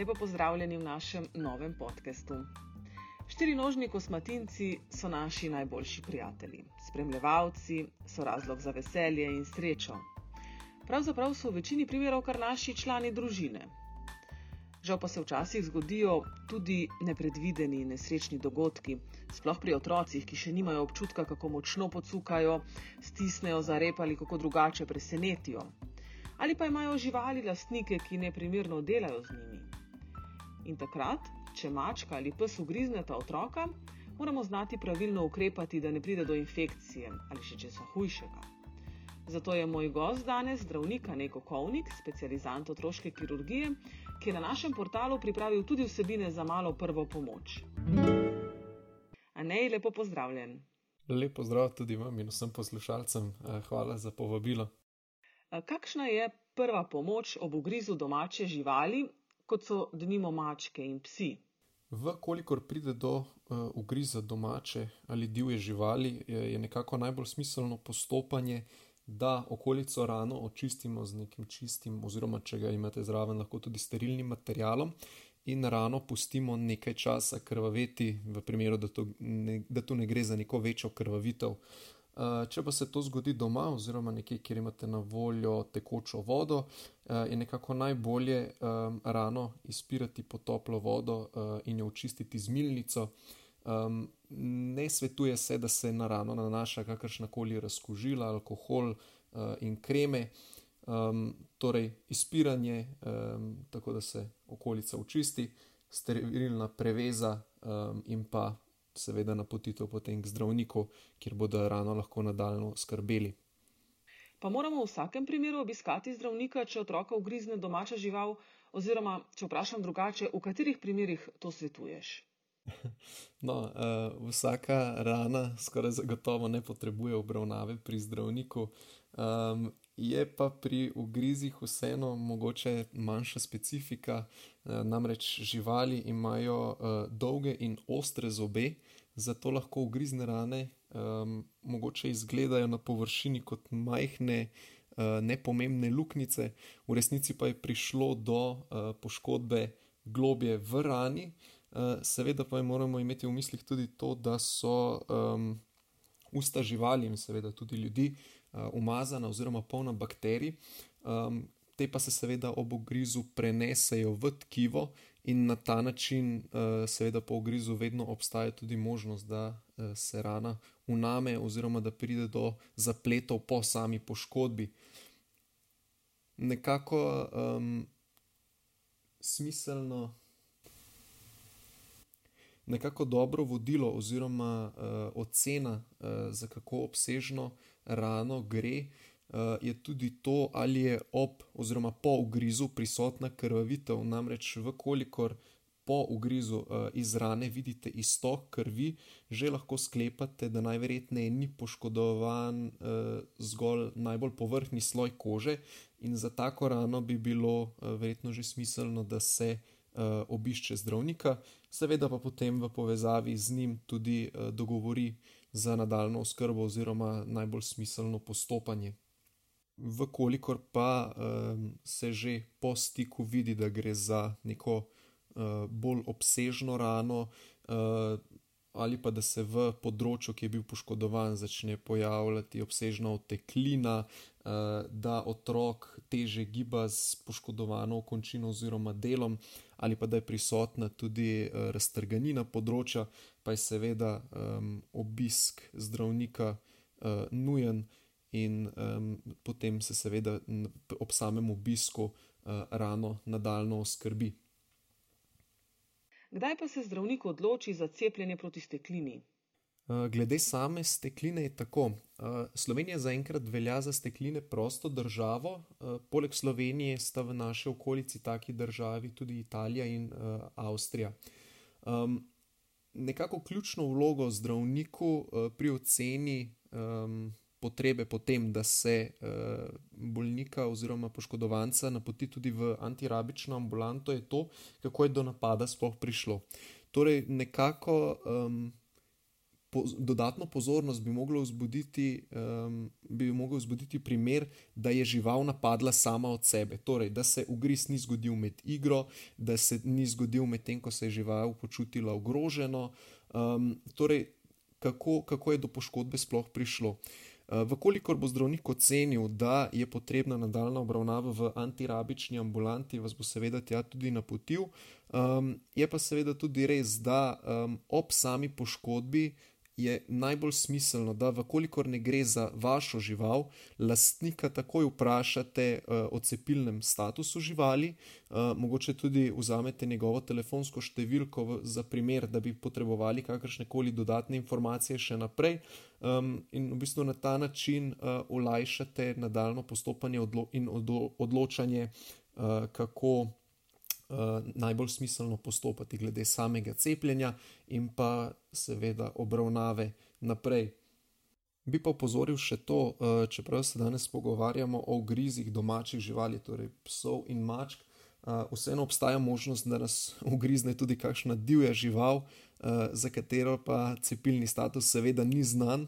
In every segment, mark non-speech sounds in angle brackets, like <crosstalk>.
Lepo pozdravljeni v našem novem podkastu. Štirinožni kosmatinci so naši najboljši prijatelji, spremljevalci, so razlog za veselje in srečo. Pravzaprav so v večini primerov kar naši člani družine. Žal pa se včasih zgodijo tudi nepredvideni nesrečni dogodki, sploh pri otrocih, ki še nimajo občutka, kako močno pocukajo, stisnejo za rep ali kako drugače presenetijo. Ali pa imajo živali lastnike, ki neprimerno delajo z njimi. In takrat, če mačka ali pes ugrizneta otroka, moramo znati pravilno ukrepati, da ne pride do infekcije ali še česa hujšega. Zato je moj gost danes zdravnik Neko Kovnik, specializant otroške kirurgije, ki je na našem portalu pripravil tudi vsebine za malo prvo pomoč. Anej, lepo pozdravljen. Lepo zdrav tudi vam in vsem poslušalcem. Eh, hvala za povabilo. Kakšna je prva pomoč ob ugrizu domače živali, kot so denimo mačke in psi? Vkolikor pride do uh, ugriza domače ali divje živali, je, je nekako najbolj smiselno postopanje, da okolico rano očistimo z nekim čistim, oziroma če ga imate zraven, lahko tudi sterilnim materialom. In rano pustimo nekaj časa krvaveti, v primeru, da, to ne, da tu ne gre za neko večjo krvavitev. Uh, če pa se to zgodi doma, oziroma nekje, kjer imate na voljo tekočo vodo, eh, je nekako najbolje rano izpirati po toplo vodo eh, in jo očistiti z milnico. Ne svetuje se, da se na rano nanaša kakršna koli razkožila, alkohol in kreme. Torej, izpiranje, tako da se okolica očisti, sterilna preveza in pa seveda napotitev potem k zdravniku, kjer bodo rano lahko nadaljno skrbeli. Pa moramo v vsakem primeru obiskati zdravnika, če otroka ugrizne domača žival, oziroma če vprašam drugače, v katerih primerih to svetuješ? <laughs> No, uh, vsaka rana skoraj zagotovo ne potrebuje obravnave pri zdravniku. Um, je pa pri ugrizih vseeno mogoče manjša specifika, uh, namreč živali imajo uh, dolge in ostre zobe, zato lahko ugrizne rane um, mogoče izgledajo na površini kot majhne. Nepomembne luknjice, v resnici pa je prišlo do uh, poškodbe globje v rani, uh, seveda pa moramo imeti v mislih tudi to, da so um, usta živali in seveda tudi ljudi uh, umazana oziroma polna bakterij. Um, te pa se seveda ob ogrizu prenesejo v tkivo in na ta način, uh, seveda po ogrizu, vedno obstaja tudi možnost, da uh, se rana uname oziroma da pride do zapletov po sami poškodbi. Nekako um, smiselno nekako dobro vodilo oziroma uh, ocena, uh, za kako obsežno rano gre, uh, je tudi to, ali je ob oziroma po ugrizu prisotna krvavitev. Namreč, vkolikor po ugrizu uh, iz rane vidite istok krvi, že lahko sklepate, da najverjetneje ni poškodovan uh, zgolj najbolj površni sloj kože, in za tako rano bi bilo uh, verjetno že smiselno, da se uh, obišče zdravnika, seveda pa potem v povezavi z njim tudi uh, dogovori za nadaljno oskrbo oziroma najbolj smiselno postopanje. Vkolikor pa um, se že po stiku vidi, da gre za neko uh, bolj obsežno rano, uh, ali pa da se v področju, ki je bil poškodovan, začne pojavljati obsežna oteklina, eh, da otrok teže giba z poškodovano končino oziroma delom, ali pa da je prisotna tudi eh, raztrganina področja, pa je seveda um, obisk zdravnika uh, nujen. In um, potem se, seveda, ob samem obisku uh, rano nadaljno skrbi. Kdaj pa se zdravnik odloči za cepljenje proti steklini? Glede same stekline je tako. Slovenija zaenkrat velja za stekline prosto državo, poleg Slovenije sta v naši okolici taki državi tudi Italija in Avstrija. Nekako ključno vlogo zdravniku pri oceni potrebe potem, da se bolnika oziroma poškodovanca napoti tudi v antirabično ambulanto, je to, kako je do napada sploh prišlo. Torej, nekako, po, dodatno pozornost bi vzbuditi, um, bi mogel vzbuditi primer, da je žival napadla sama od sebe. Torej, da se ugriz ni zgodil med igro, da se ni zgodil medtem, ko se je žival počutila ogroženo. Um, torej, kako, kako je do poškodbe sploh prišlo. Uh, Vkolikor bo zdravnik ocenil, da je potrebna nadaljna obravnava v antirabični ambulanti, vas bo seveda tja tudi napotil. Um, je pa seveda tudi res, da um, ob sami poškodbi je najbolj smiselno, da, vkolikor ne gre za vašo žival, lastnika takoj vprašate uh, o cepilnem statusu živali, uh, mogoče tudi vzamete njegovo telefonsko številko v, za primer, da bi potrebovali kakršne koli dodatne informacije še naprej. Um, in v bistvu na ta način uh, olajšate nadaljno postopanje odlo in odlo odločanje, uh, kako. Eh, najbolj smiselno postopati glede samega cepljenja in pa seveda obravnave naprej. Bi pa upozoril še to, eh, čeprav se danes pogovarjamo o ugrizih domačih živali, torej psov in mačk, vseeno obstaja možnost, da nas ugrizne tudi kakšna divja žival, za katero pa cepilni status seveda ni znan.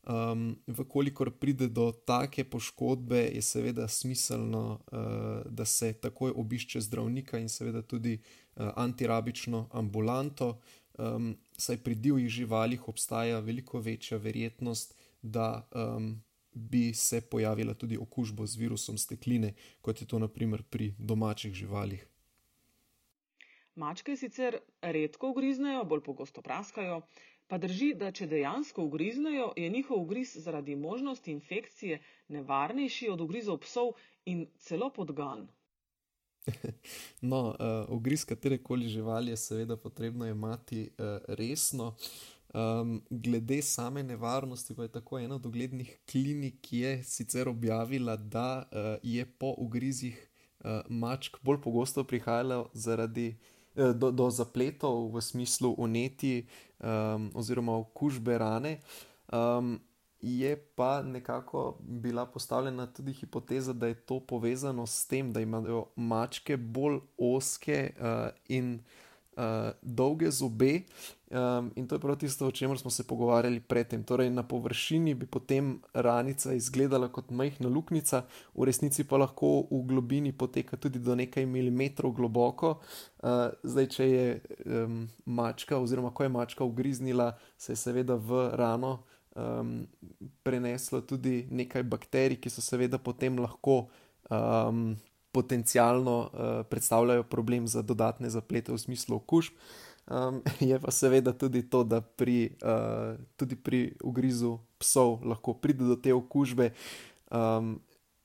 Um, vkolikor pride do take poškodbe, je seveda smiselno, uh, da se takoj obišče zdravnika in seveda tudi uh, antirabično ambulanto, um, saj pri divjih živalih obstaja veliko večja verjetnost, da um, bi se pojavila tudi okužba z virusom stekline, kot je to naprimer pri domačih živalih. Mačke sicer redko ugriznejo, bolj pogosto praskajo. Pa drži, da če dejansko ugriznejo, je njihov ugriz zaradi možnosti infekcije nevarnejši od ugrizov psov in celo podgan. <laughs> No, uh, ugriz katerekoli živali je seveda potrebno imeti uh, resno. Um, glede same nevarnosti, pa je tako ena od uglednih klinik, ki je sicer objavila, da uh, je po ugrizih uh, mačk bolj pogosto prihajalo zaradi uh, do, do zapletov v smislu uneti, um, oziroma okužbe rane. Um, je pa nekako bila postavljena tudi hipoteza, da je to povezano s tem, da imajo mačke bolj oske uh, in dolge zobe, um, in to je prav tisto, o čemer smo se pogovarjali predtem. Torej, na površini bi potem ranica izgledala kot majhna luknjica, v resnici pa lahko v globini poteka tudi do nekaj milimetrov globoko. Uh, zdaj, če je um, mačka, oziroma ko je mačka ugriznila, se je seveda v rano. Um, preneslo tudi nekaj bakterij, ki so seveda potem lahko um, potencialno uh, predstavljajo problem za dodatne zaplete v smislu okužb. Um, <laughs> je pa seveda tudi to, da pri, uh, tudi pri ugrizu psov lahko pride do te okužbe, um,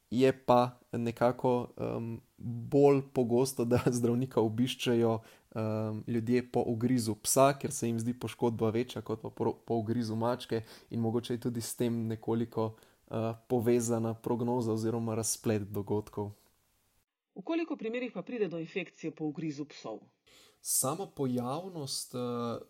je pa nekako um, bolj pogosto, da <laughs> zdravnika obiščajo um, ljudje po ugrizu psa, ker se jim zdi poškodba večja kot pa po, po ugrizu mačke, in mogoče je tudi s tem nekoliko uh, povezana prognoza oziroma razplet dogodkov. V koliko primerih pa pride do infekcije po ugrizu psov? Sama pojavnost uh,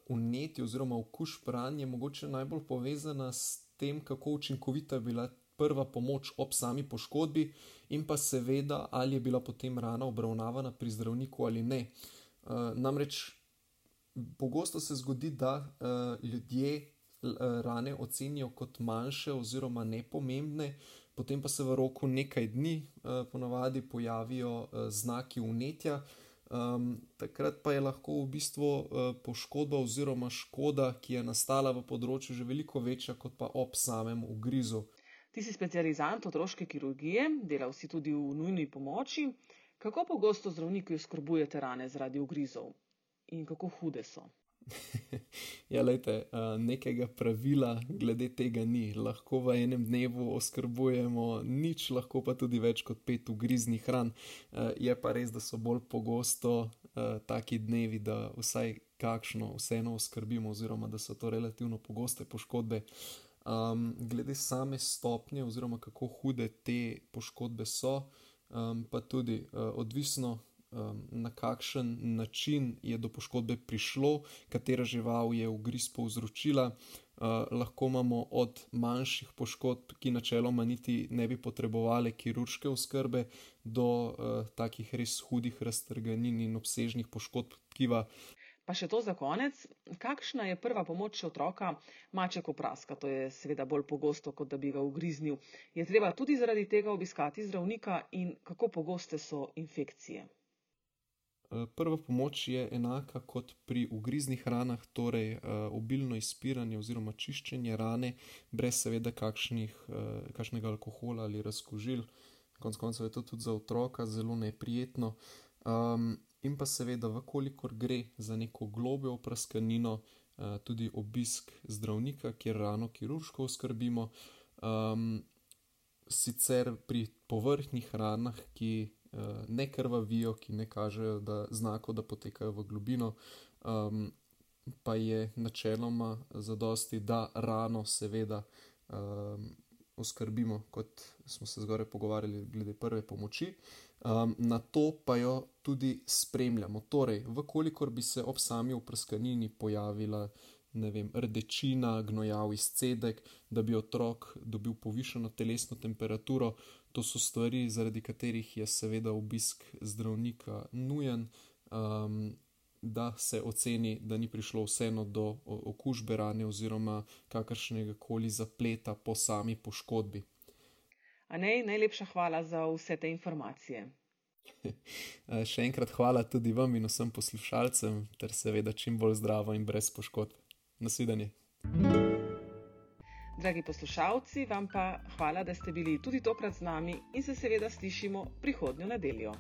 uneti oziroma okužb ran je mogoče najbolj povezana s tem, kako učinkovita je bila prva pomoč ob sami poškodbi, in pa seveda, ali je bila potem rana obravnavana pri zdravniku ali ne. Uh, namreč pogosto se zgodi, da uh, ljudje uh, rane ocenijo kot manjše oziroma nepomembne, potem pa se v roku nekaj dni uh, ponavadi pojavijo uh, znaki unetja. Um, takrat pa je lahko v bistvu uh, poškodba oziroma škoda, ki je nastala v področju, že veliko večja kot pa ob samem ugrizu. Ti si specializant otroške kirurgije, delal si tudi v nujni pomoči. Kako pogosto zdravniki oskrbujete rane zaradi ugrizov in kako hude so? <laughs> ja, lejte, nekega pravila glede tega ni. Lahko v enem dnevu oskrbujemo nič, lahko pa tudi več kot pet ugriznih hran. Je pa res, da so bolj pogosto taki dnevi, da vsaj kakšno vseeno oskrbimo, oziroma da so to relativno pogoste poškodbe. Um, glede same stopnje, oziroma kako hude te poškodbe so, um, pa tudi uh, odvisno, na kakšen način je do poškodbe prišlo, katera žival je ugriz povzročila. Uh, lahko imamo od manjših poškodb, ki načeloma niti ne bi potrebovali kirurške oskrbe, do uh, takih res hudih raztrganin in obsežnih poškodb tkiva. Pa še to za konec, kakšna je prva pomoč otroka maček opraska? To je seveda bolj pogosto, kot da bi ga ugriznil. Je treba tudi zaradi tega obiskati zdravnika in kako pogoste so infekcije? Eh, prva pomoč je enaka kot pri ugriznih ranah, torej uh, obilno izpiranje oziroma čiščenje rane, brez seveda kakšnih, uh, kakšnega alkohola ali razkožil. Konec koncev je to tudi za otroka zelo neprijetno. Um, in pa seveda, vkolikor gre za neko globjo oprskanino, uh, tudi obisk zdravnika, kjer rano kirurško oskrbimo. Um, sicer pri površnih ranah, ki ne krvavijo, ki ne kažejo da znako, da potekajo v globino, um, pa je načeloma zadosti, da rano seveda. Um, Oskrbimo, kot smo se zgoraj pogovarjali, glede prve pomoči, um, na to pa jo tudi spremljamo. Torej, vkolikor bi se ob sami oprskanini pojavila vem, rdečina, gnojav izcedek, da bi otrok dobil povišeno telesno temperaturo, to so stvari, zaradi katerih je seveda obisk zdravnika nujen. Um, Da se oceni, da ni prišlo vseeno do okužbe rane oziroma kakršnega koli zapleta po sami poškodbi. Anej, najlepša hvala za vse te informacije. <laughs> Še enkrat hvala tudi vam in vsem poslušalcem, ter seveda čim bolj zdravo in brez poškodb. Nasvidenje. Dragi poslušalci, vam pa hvala, da ste bili tudi tokrat z nami in se seveda slišimo prihodnjo nedeljo.